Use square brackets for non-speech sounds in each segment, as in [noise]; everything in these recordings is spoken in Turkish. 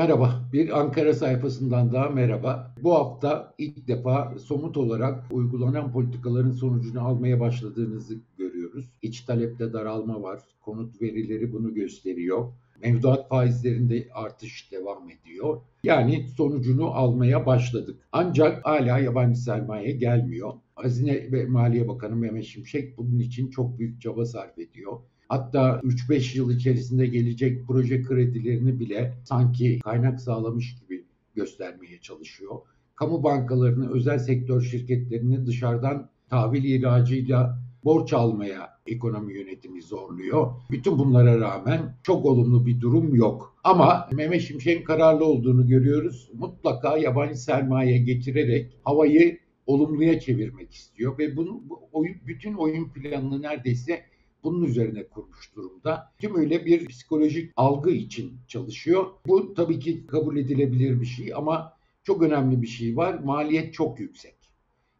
Merhaba, bir Ankara sayfasından daha merhaba. Bu hafta ilk defa somut olarak uygulanan politikaların sonucunu almaya başladığınızı görüyoruz. İç talepte daralma var, konut verileri bunu gösteriyor. Mevduat faizlerinde artış devam ediyor. Yani sonucunu almaya başladık. Ancak hala yabancı sermaye gelmiyor. Hazine ve Maliye Bakanı Mehmet Şimşek bunun için çok büyük çaba sarf ediyor. Hatta 3-5 yıl içerisinde gelecek proje kredilerini bile sanki kaynak sağlamış gibi göstermeye çalışıyor. Kamu bankalarını, özel sektör şirketlerini dışarıdan tahvil ihracıyla borç almaya ekonomi yönetimi zorluyor. Bütün bunlara rağmen çok olumlu bir durum yok. Ama Mehmet Şimşek'in kararlı olduğunu görüyoruz. Mutlaka yabancı sermaye getirerek havayı olumluya çevirmek istiyor ve bunu bu oyun, bütün oyun planını neredeyse bunun üzerine kurmuş durumda. Tüm öyle bir psikolojik algı için çalışıyor. Bu tabii ki kabul edilebilir bir şey ama çok önemli bir şey var. Maliyet çok yüksek.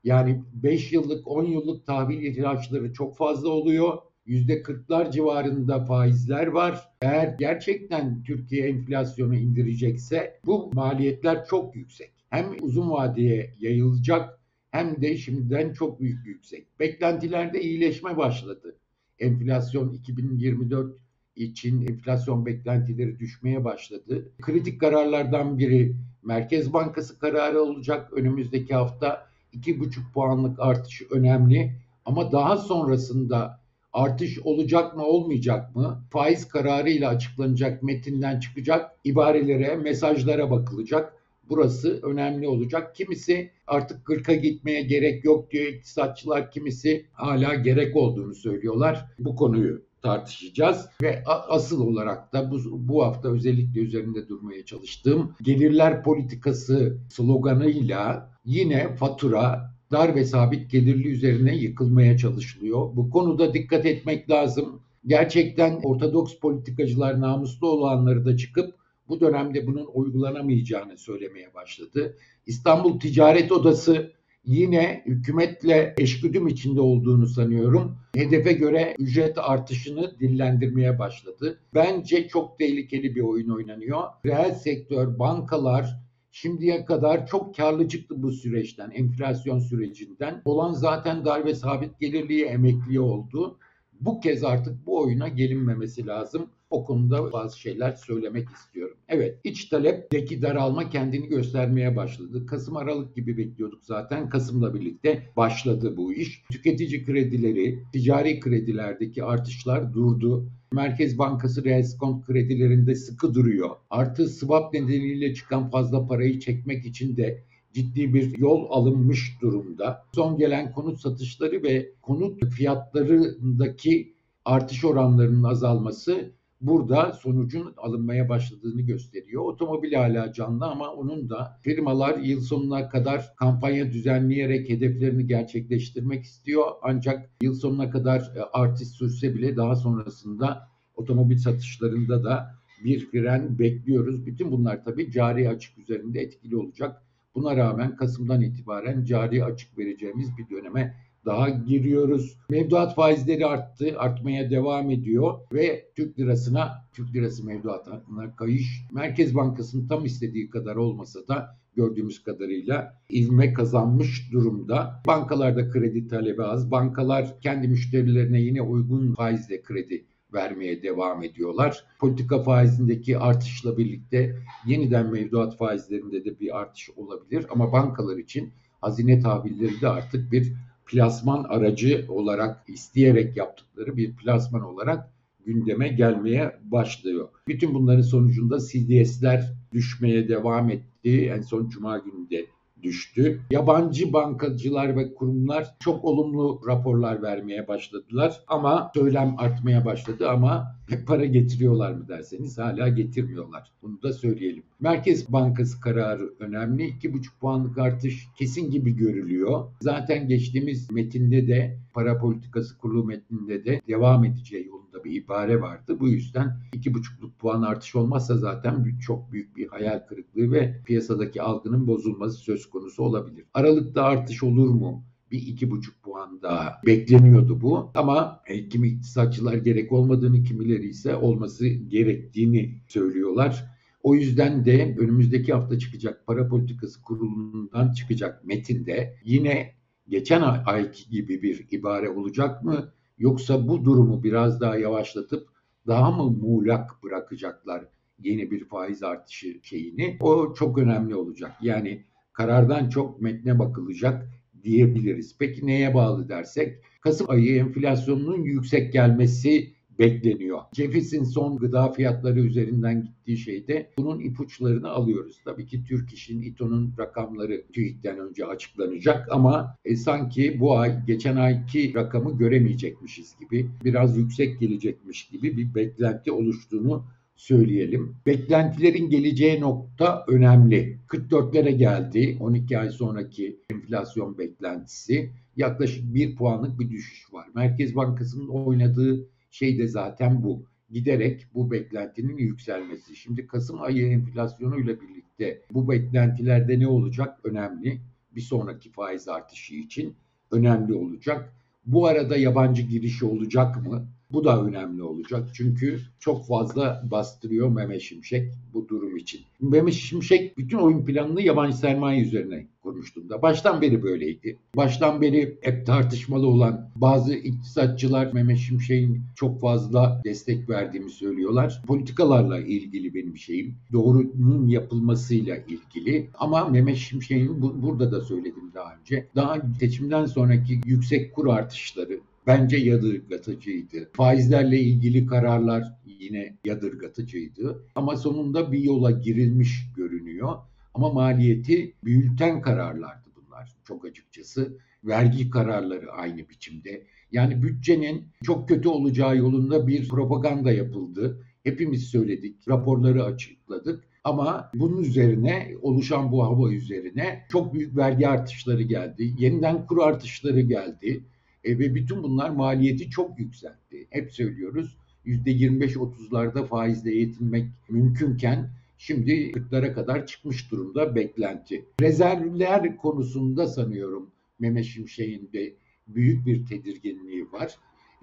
Yani 5 yıllık, 10 yıllık tahvil ihraçları çok fazla oluyor. %40'lar civarında faizler var. Eğer gerçekten Türkiye enflasyonu indirecekse bu maliyetler çok yüksek. Hem uzun vadeye yayılacak hem de şimdiden çok büyük yüksek. Beklentilerde iyileşme başladı enflasyon 2024 için enflasyon beklentileri düşmeye başladı. Kritik kararlardan biri Merkez Bankası kararı olacak önümüzdeki hafta 2,5 puanlık artış önemli ama daha sonrasında artış olacak mı olmayacak mı? Faiz kararıyla açıklanacak metinden çıkacak ibarelere, mesajlara bakılacak. Burası önemli olacak. Kimisi artık 40'a gitmeye gerek yok diyor iktisatçılar. Kimisi hala gerek olduğunu söylüyorlar. Bu konuyu tartışacağız ve asıl olarak da bu, bu hafta özellikle üzerinde durmaya çalıştığım gelirler politikası sloganıyla yine fatura dar ve sabit gelirli üzerine yıkılmaya çalışılıyor. Bu konuda dikkat etmek lazım. Gerçekten ortodoks politikacılar namuslu olanları da çıkıp bu dönemde bunun uygulanamayacağını söylemeye başladı. İstanbul Ticaret Odası yine hükümetle eşgüdüm içinde olduğunu sanıyorum. Hedefe göre ücret artışını dillendirmeye başladı. Bence çok tehlikeli bir oyun oynanıyor. Reel sektör, bankalar şimdiye kadar çok karlı çıktı bu süreçten, enflasyon sürecinden. Olan zaten darbe sabit gelirliği emekli oldu. Bu kez artık bu oyuna gelinmemesi lazım. O konuda bazı şeyler söylemek istiyorum. Evet, iç talepteki daralma kendini göstermeye başladı. Kasım Aralık gibi bekliyorduk zaten. Kasım'la birlikte başladı bu iş. Tüketici kredileri, ticari kredilerdeki artışlar durdu. Merkez Bankası reskont kredilerinde sıkı duruyor. Artı swap nedeniyle çıkan fazla parayı çekmek için de ciddi bir yol alınmış durumda. Son gelen konut satışları ve konut fiyatlarındaki artış oranlarının azalması burada sonucun alınmaya başladığını gösteriyor. Otomobil hala canlı ama onun da firmalar yıl sonuna kadar kampanya düzenleyerek hedeflerini gerçekleştirmek istiyor. Ancak yıl sonuna kadar e, artış sürse bile daha sonrasında otomobil satışlarında da bir fren bekliyoruz. Bütün bunlar tabii cari açık üzerinde etkili olacak. Buna rağmen Kasım'dan itibaren cari açık vereceğimiz bir döneme daha giriyoruz. Mevduat faizleri arttı, artmaya devam ediyor ve Türk lirasına, Türk lirası mevduatına kayış Merkez Bankası'nın tam istediği kadar olmasa da gördüğümüz kadarıyla ivme kazanmış durumda. Bankalarda kredi talebi az. Bankalar kendi müşterilerine yine uygun faizle kredi vermeye devam ediyorlar. Politika faizindeki artışla birlikte yeniden mevduat faizlerinde de bir artış olabilir ama bankalar için hazine tahvilleri de artık bir plasman aracı olarak isteyerek yaptıkları bir plasman olarak gündeme gelmeye başlıyor. Bütün bunların sonucunda CDS'ler düşmeye devam etti. En son Cuma günü de düştü. Yabancı bankacılar ve kurumlar çok olumlu raporlar vermeye başladılar ama söylem artmaya başladı ama para getiriyorlar mı derseniz hala getirmiyorlar. Bunu da söyleyelim. Merkez Bankası kararı önemli. 2,5 puanlık artış kesin gibi görülüyor. Zaten geçtiğimiz metinde de para politikası kurulu metninde de devam edeceği yolunda bir ibare vardı. Bu yüzden 2,5'luk puan artış olmazsa zaten çok büyük bir hayal kırıklığı ve piyasadaki algının bozulması söz konusu olabilir. Aralıkta artış olur mu? bir iki buçuk puan daha bekleniyordu bu. Ama e, kimi iktisatçılar gerek olmadığını, kimileri ise olması gerektiğini söylüyorlar. O yüzden de önümüzdeki hafta çıkacak para politikası kurulundan çıkacak metinde yine geçen ayki gibi bir ibare olacak mı? Yoksa bu durumu biraz daha yavaşlatıp daha mı muğlak bırakacaklar yeni bir faiz artışı şeyini? O çok önemli olacak. Yani karardan çok metne bakılacak diyebiliriz. Peki neye bağlı dersek? Kasım ayı enflasyonunun yüksek gelmesi bekleniyor. Cefis'in son gıda fiyatları üzerinden gittiği şeyde bunun ipuçlarını alıyoruz. Tabii ki Türk İş'in, İTO'nun rakamları TÜİK'ten önce açıklanacak ama e, sanki bu ay geçen ayki rakamı göremeyecekmişiz gibi, biraz yüksek gelecekmiş gibi bir beklenti oluştuğunu söyleyelim. Beklentilerin geleceği nokta önemli. 44'lere geldi 12 ay sonraki enflasyon beklentisi. Yaklaşık 1 puanlık bir düşüş var. Merkez Bankası'nın oynadığı şey de zaten bu. Giderek bu beklentinin yükselmesi. Şimdi Kasım ayı enflasyonuyla birlikte bu beklentilerde ne olacak? Önemli. Bir sonraki faiz artışı için önemli olacak. Bu arada yabancı girişi olacak mı? Bu da önemli olacak. Çünkü çok fazla bastırıyor Mehmet Şimşek bu durum için. Mehmet Şimşek bütün oyun planını yabancı sermaye üzerine kurmuştu da. Baştan beri böyleydi. Baştan beri hep tartışmalı olan bazı iktisatçılar Mehmet Şimşek'in çok fazla destek verdiğimi söylüyorlar. Politikalarla ilgili benim şeyim. Doğrunun yapılmasıyla ilgili. Ama Mehmet Şimşek'in bu, burada da söyledim daha önce. Daha seçimden sonraki yüksek kur artışları, bence yadırgatıcıydı. Faizlerle ilgili kararlar yine yadırgatıcıydı. Ama sonunda bir yola girilmiş görünüyor. Ama maliyeti büyülten kararlardı bunlar çok açıkçası. Vergi kararları aynı biçimde. Yani bütçenin çok kötü olacağı yolunda bir propaganda yapıldı. Hepimiz söyledik, raporları açıkladık. Ama bunun üzerine oluşan bu hava üzerine çok büyük vergi artışları geldi. Yeniden kur artışları geldi. E, ve bütün bunlar maliyeti çok yükseltti. Hep söylüyoruz %25-30'larda faizle yetinmek mümkünken şimdi 40'lara kadar çıkmış durumda beklenti. Rezervler konusunda sanıyorum Mehmet Şimşek'in de büyük bir tedirginliği var.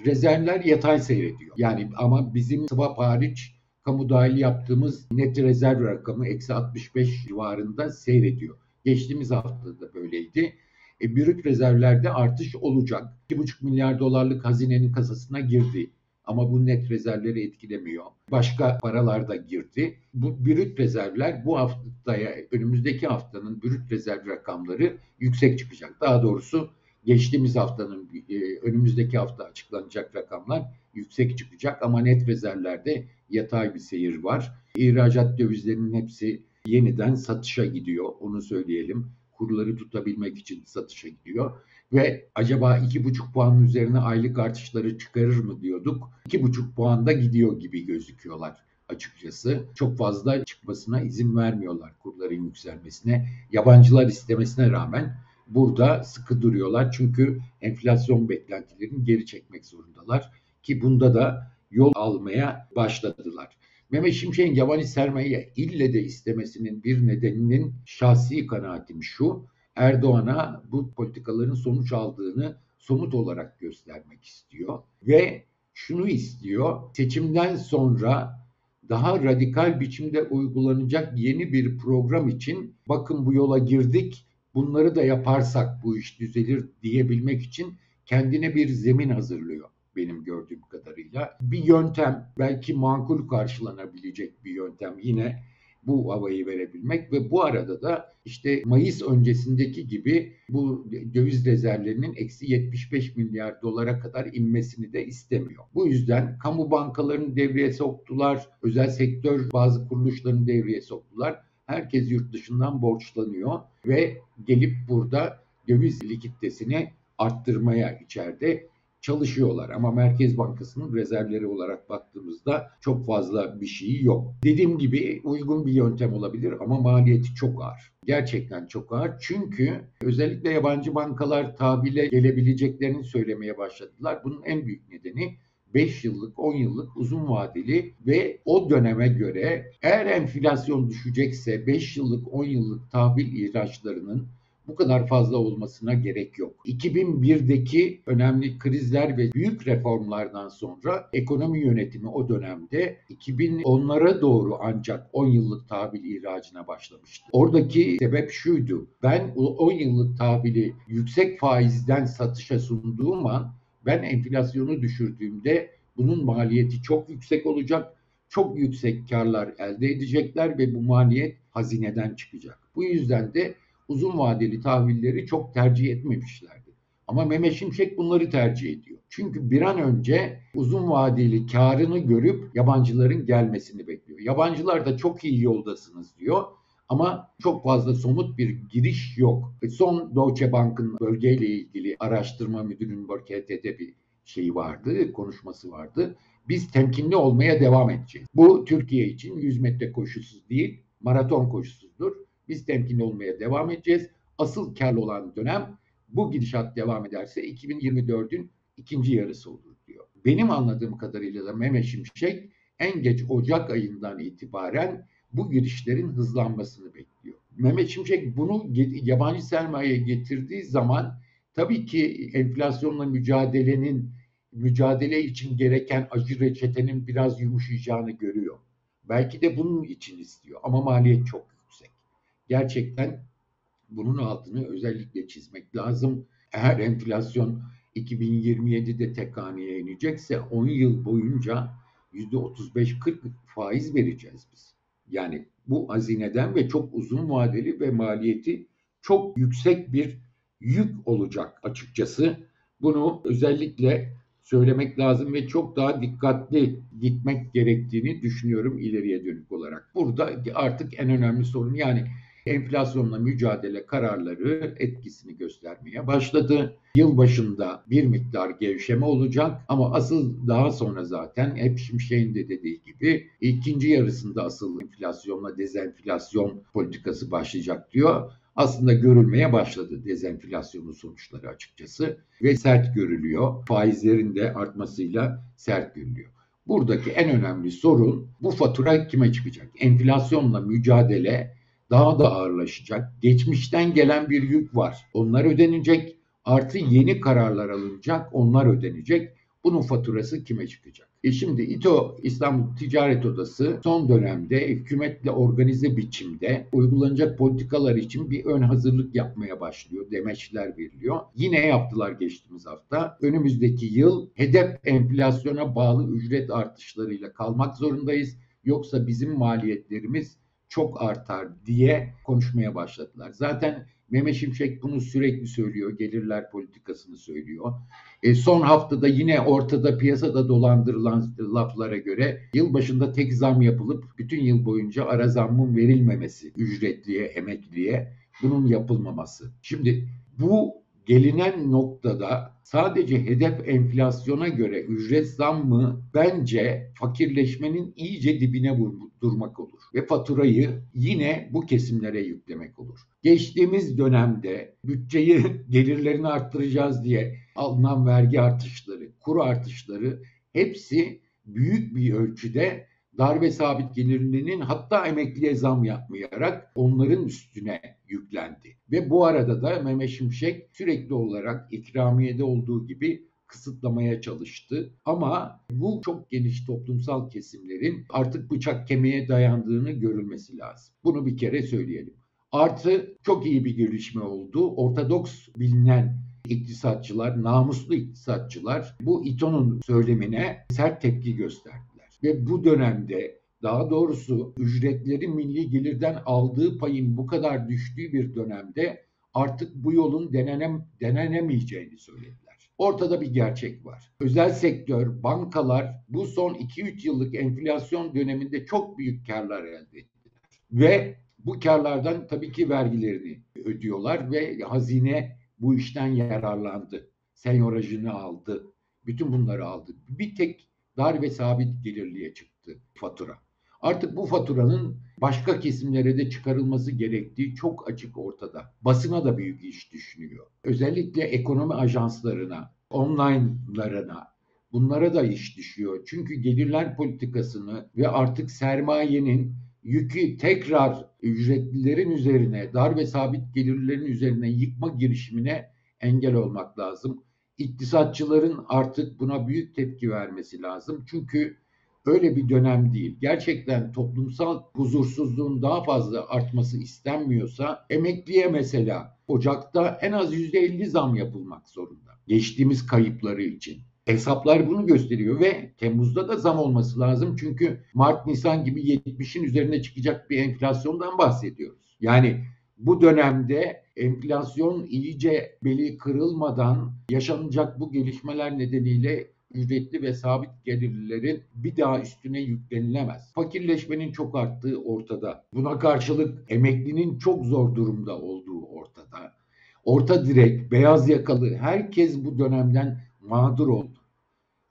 Rezervler yatay seyrediyor. Yani ama bizim swap hariç kamu dahil yaptığımız net rezerv rakamı eksi 65 civarında seyrediyor. Geçtiğimiz hafta da böyleydi. E, brüt rezervlerde artış olacak. 2,5 milyar dolarlık hazinenin kasasına girdi. Ama bu net rezervleri etkilemiyor. Başka paralar da girdi. Bu brüt rezervler bu haftaya, önümüzdeki haftanın brüt rezerv rakamları yüksek çıkacak. Daha doğrusu geçtiğimiz haftanın e, önümüzdeki hafta açıklanacak rakamlar yüksek çıkacak ama net rezervlerde yatay bir seyir var. İhracat dövizlerinin hepsi yeniden satışa gidiyor onu söyleyelim kurları tutabilmek için satışa gidiyor. Ve acaba 2,5 puanın üzerine aylık artışları çıkarır mı diyorduk. 2,5 puanda gidiyor gibi gözüküyorlar açıkçası. Çok fazla çıkmasına izin vermiyorlar kurların yükselmesine. Yabancılar istemesine rağmen burada sıkı duruyorlar. Çünkü enflasyon beklentilerini geri çekmek zorundalar. Ki bunda da yol almaya başladılar. Mehmet Şimşek'in yabancı sermaye ille de istemesinin bir nedeninin şahsi kanaatim şu. Erdoğan'a bu politikaların sonuç aldığını somut olarak göstermek istiyor ve şunu istiyor. Seçimden sonra daha radikal biçimde uygulanacak yeni bir program için bakın bu yola girdik. Bunları da yaparsak bu iş düzelir diyebilmek için kendine bir zemin hazırlıyor benim gördüğüm kadarıyla. Bir yöntem belki makul karşılanabilecek bir yöntem yine bu havayı verebilmek ve bu arada da işte Mayıs öncesindeki gibi bu döviz rezervlerinin eksi 75 milyar dolara kadar inmesini de istemiyor. Bu yüzden kamu bankalarını devreye soktular, özel sektör bazı kuruluşlarını devreye soktular. Herkes yurt dışından borçlanıyor ve gelip burada döviz likiditesini arttırmaya içeride çalışıyorlar ama Merkez Bankası'nın rezervleri olarak baktığımızda çok fazla bir şey yok. Dediğim gibi uygun bir yöntem olabilir ama maliyeti çok ağır. Gerçekten çok ağır çünkü özellikle yabancı bankalar tabile gelebileceklerini söylemeye başladılar. Bunun en büyük nedeni 5 yıllık, 10 yıllık uzun vadeli ve o döneme göre eğer enflasyon düşecekse 5 yıllık, 10 yıllık tahvil ihraçlarının bu kadar fazla olmasına gerek yok. 2001'deki önemli krizler ve büyük reformlardan sonra ekonomi yönetimi o dönemde 2010'lara doğru ancak 10 yıllık tahvil ihracına başlamıştı. Oradaki sebep şuydu. Ben 10 yıllık tahvili yüksek faizden satışa sunduğum an ben enflasyonu düşürdüğümde bunun maliyeti çok yüksek olacak. Çok yüksek karlar elde edecekler ve bu maliyet hazineden çıkacak. Bu yüzden de uzun vadeli tahvilleri çok tercih etmemişlerdi. Ama Mehmet Şimşek bunları tercih ediyor. Çünkü bir an önce uzun vadeli karını görüp yabancıların gelmesini bekliyor. Yabancılar da çok iyi yoldasınız diyor. Ama çok fazla somut bir giriş yok. Son Deutsche Bank'ın bölgeyle ilgili araştırma müdürünün BKT'de bir şeyi vardı, konuşması vardı. Biz temkinli olmaya devam edeceğiz. Bu Türkiye için 100 metre koşusuz değil, maraton koşusudur. Biz temkinli olmaya devam edeceğiz. Asıl karlı olan dönem bu gidişat devam ederse 2024'ün ikinci yarısı olur diyor. Benim anladığım kadarıyla da Mehmet Şimşek en geç Ocak ayından itibaren bu girişlerin hızlanmasını bekliyor. Mehmet Şimşek bunu yabancı sermaye getirdiği zaman tabii ki enflasyonla mücadelenin mücadele için gereken acı reçetenin biraz yumuşayacağını görüyor. Belki de bunun için istiyor ama maliyet çok. Gerçekten bunun altını özellikle çizmek lazım. Eğer enflasyon 2027'de tek haneye inecekse 10 yıl boyunca %35-40 faiz vereceğiz biz. Yani bu hazineden ve çok uzun vadeli ve maliyeti çok yüksek bir yük olacak açıkçası. Bunu özellikle söylemek lazım ve çok daha dikkatli gitmek gerektiğini düşünüyorum ileriye dönük olarak. Burada artık en önemli sorun yani enflasyonla mücadele kararları etkisini göstermeye başladı. Yıl başında bir miktar gevşeme olacak ama asıl daha sonra zaten hep Şimşek'in de dediği gibi ikinci yarısında asıl enflasyonla dezenflasyon politikası başlayacak diyor aslında görülmeye başladı dezenflasyonun sonuçları açıkçası ve sert görülüyor. Faizlerin de artmasıyla sert görülüyor. Buradaki en önemli sorun bu fatura kime çıkacak? Enflasyonla mücadele daha da ağırlaşacak. Geçmişten gelen bir yük var. Onlar ödenecek. Artı yeni kararlar alınacak. Onlar ödenecek. Bunun faturası kime çıkacak? E şimdi İTO İstanbul Ticaret Odası son dönemde hükümetle organize biçimde uygulanacak politikalar için bir ön hazırlık yapmaya başlıyor. Demeçler veriliyor. Yine yaptılar geçtiğimiz hafta. Önümüzdeki yıl hedef enflasyona bağlı ücret artışlarıyla kalmak zorundayız. Yoksa bizim maliyetlerimiz çok artar diye konuşmaya başladılar. Zaten Mehmet Şimşek bunu sürekli söylüyor. Gelirler politikasını söylüyor. E, son haftada yine ortada piyasada dolandırılan laflara göre yıl başında tek zam yapılıp bütün yıl boyunca ara zammın verilmemesi ücretliye, emekliye bunun yapılmaması. Şimdi bu gelinen noktada sadece hedef enflasyona göre ücret zammı bence fakirleşmenin iyice dibine vurdurmak olur. Ve faturayı yine bu kesimlere yüklemek olur. Geçtiğimiz dönemde bütçeyi [laughs] gelirlerini arttıracağız diye alınan vergi artışları, kur artışları hepsi büyük bir ölçüde darbe sabit gelirlinin hatta emekliye zam yapmayarak onların üstüne yüklendi. Ve bu arada da Mehmet Şimşek sürekli olarak ikramiyede olduğu gibi kısıtlamaya çalıştı. Ama bu çok geniş toplumsal kesimlerin artık bıçak kemiğe dayandığını görülmesi lazım. Bunu bir kere söyleyelim. Artı çok iyi bir gelişme oldu. Ortodoks bilinen iktisatçılar, namuslu iktisatçılar bu İTO'nun söylemine sert tepki gösterdi. Ve bu dönemde daha doğrusu ücretleri milli gelirden aldığı payın bu kadar düştüğü bir dönemde artık bu yolun denenem, denenemeyeceğini söylediler. Ortada bir gerçek var. Özel sektör, bankalar bu son 2-3 yıllık enflasyon döneminde çok büyük karlar elde ettiler. Ve bu karlardan tabii ki vergilerini ödüyorlar ve hazine bu işten yararlandı. Senyorajını aldı. Bütün bunları aldı. Bir tek dar ve sabit gelirliğe çıktı fatura. Artık bu faturanın başka kesimlere de çıkarılması gerektiği çok açık ortada. Basına da büyük iş düşünüyor. Özellikle ekonomi ajanslarına, online'larına bunlara da iş düşüyor. Çünkü gelirler politikasını ve artık sermayenin yükü tekrar ücretlilerin üzerine, dar ve sabit gelirlerin üzerine yıkma girişimine engel olmak lazım. İktisatçıların artık buna büyük tepki vermesi lazım. Çünkü öyle bir dönem değil. Gerçekten toplumsal huzursuzluğun daha fazla artması istenmiyorsa emekliye mesela Ocak'ta en az %50 zam yapılmak zorunda. Geçtiğimiz kayıpları için. Hesaplar bunu gösteriyor ve Temmuz'da da zam olması lazım. Çünkü Mart, Nisan gibi 70'in üzerine çıkacak bir enflasyondan bahsediyoruz. Yani bu dönemde enflasyon iyice beli kırılmadan yaşanacak bu gelişmeler nedeniyle ücretli ve sabit gelirlilerin bir daha üstüne yüklenilemez. Fakirleşmenin çok arttığı ortada. Buna karşılık emeklinin çok zor durumda olduğu ortada. Orta direk, beyaz yakalı herkes bu dönemden mağdur oldu.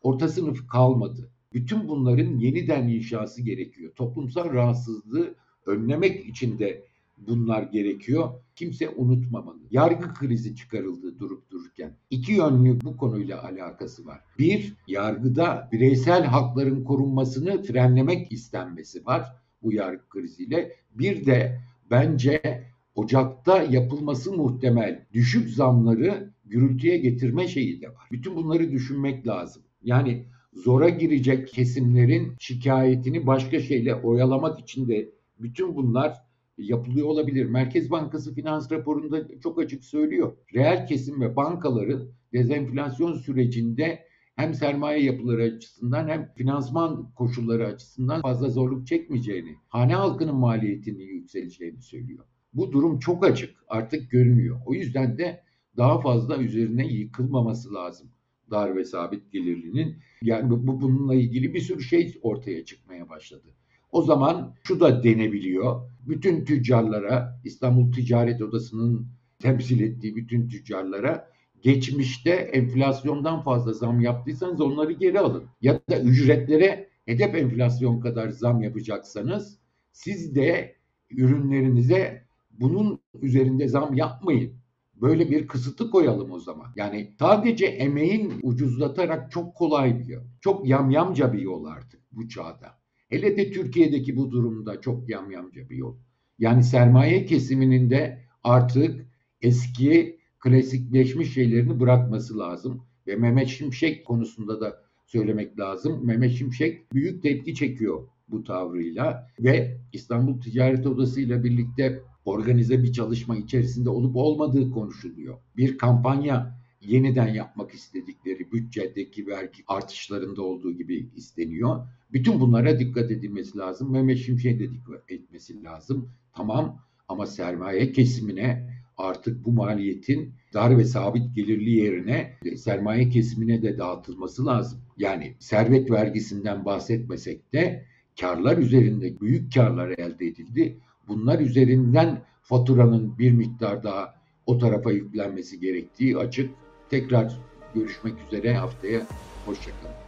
Orta sınıf kalmadı. Bütün bunların yeniden inşası gerekiyor. Toplumsal rahatsızlığı önlemek için de bunlar gerekiyor. Kimse unutmamalı. Yargı krizi çıkarıldı durup dururken. İki yönlü bu konuyla alakası var. Bir, yargıda bireysel hakların korunmasını frenlemek istenmesi var bu yargı kriziyle. Bir de bence Ocak'ta yapılması muhtemel düşük zamları gürültüye getirme şeyi de var. Bütün bunları düşünmek lazım. Yani zora girecek kesimlerin şikayetini başka şeyle oyalamak için de bütün bunlar yapılıyor olabilir. Merkez Bankası finans raporunda çok açık söylüyor. Reel kesim ve bankaların dezenflasyon sürecinde hem sermaye yapıları açısından hem finansman koşulları açısından fazla zorluk çekmeyeceğini, hane halkının maliyetinin yükseleceğini söylüyor. Bu durum çok açık, artık görünüyor. O yüzden de daha fazla üzerine yıkılmaması lazım dar ve sabit gelirlinin. Yani bu bununla ilgili bir sürü şey ortaya çıkmaya başladı. O zaman şu da denebiliyor. Bütün tüccarlara, İstanbul Ticaret Odası'nın temsil ettiği bütün tüccarlara geçmişte enflasyondan fazla zam yaptıysanız onları geri alın. Ya da ücretlere hedef enflasyon kadar zam yapacaksanız siz de ürünlerinize bunun üzerinde zam yapmayın. Böyle bir kısıtı koyalım o zaman. Yani sadece emeğin ucuzlatarak çok kolay bir yol. Çok yamyamca bir yol artık bu çağda. Hele de Türkiye'deki bu durumda çok yamyamca bir yol. Yani sermaye kesiminin de artık eski klasikleşmiş şeylerini bırakması lazım. Ve Mehmet Şimşek konusunda da söylemek lazım. Mehmet Şimşek büyük tepki çekiyor bu tavrıyla ve İstanbul Ticaret Odası ile birlikte organize bir çalışma içerisinde olup olmadığı konuşuluyor. Bir kampanya yeniden yapmak istedikleri bütçedeki vergi artışlarında olduğu gibi isteniyor. Bütün bunlara dikkat edilmesi lazım. Mehmet Şimşek'e de dikkat etmesi lazım. Tamam ama sermaye kesimine artık bu maliyetin dar ve sabit gelirli yerine sermaye kesimine de dağıtılması lazım. Yani servet vergisinden bahsetmesek de karlar üzerinde büyük karlar elde edildi. Bunlar üzerinden faturanın bir miktar daha o tarafa yüklenmesi gerektiği açık. Tekrar görüşmek üzere haftaya. Hoşçakalın.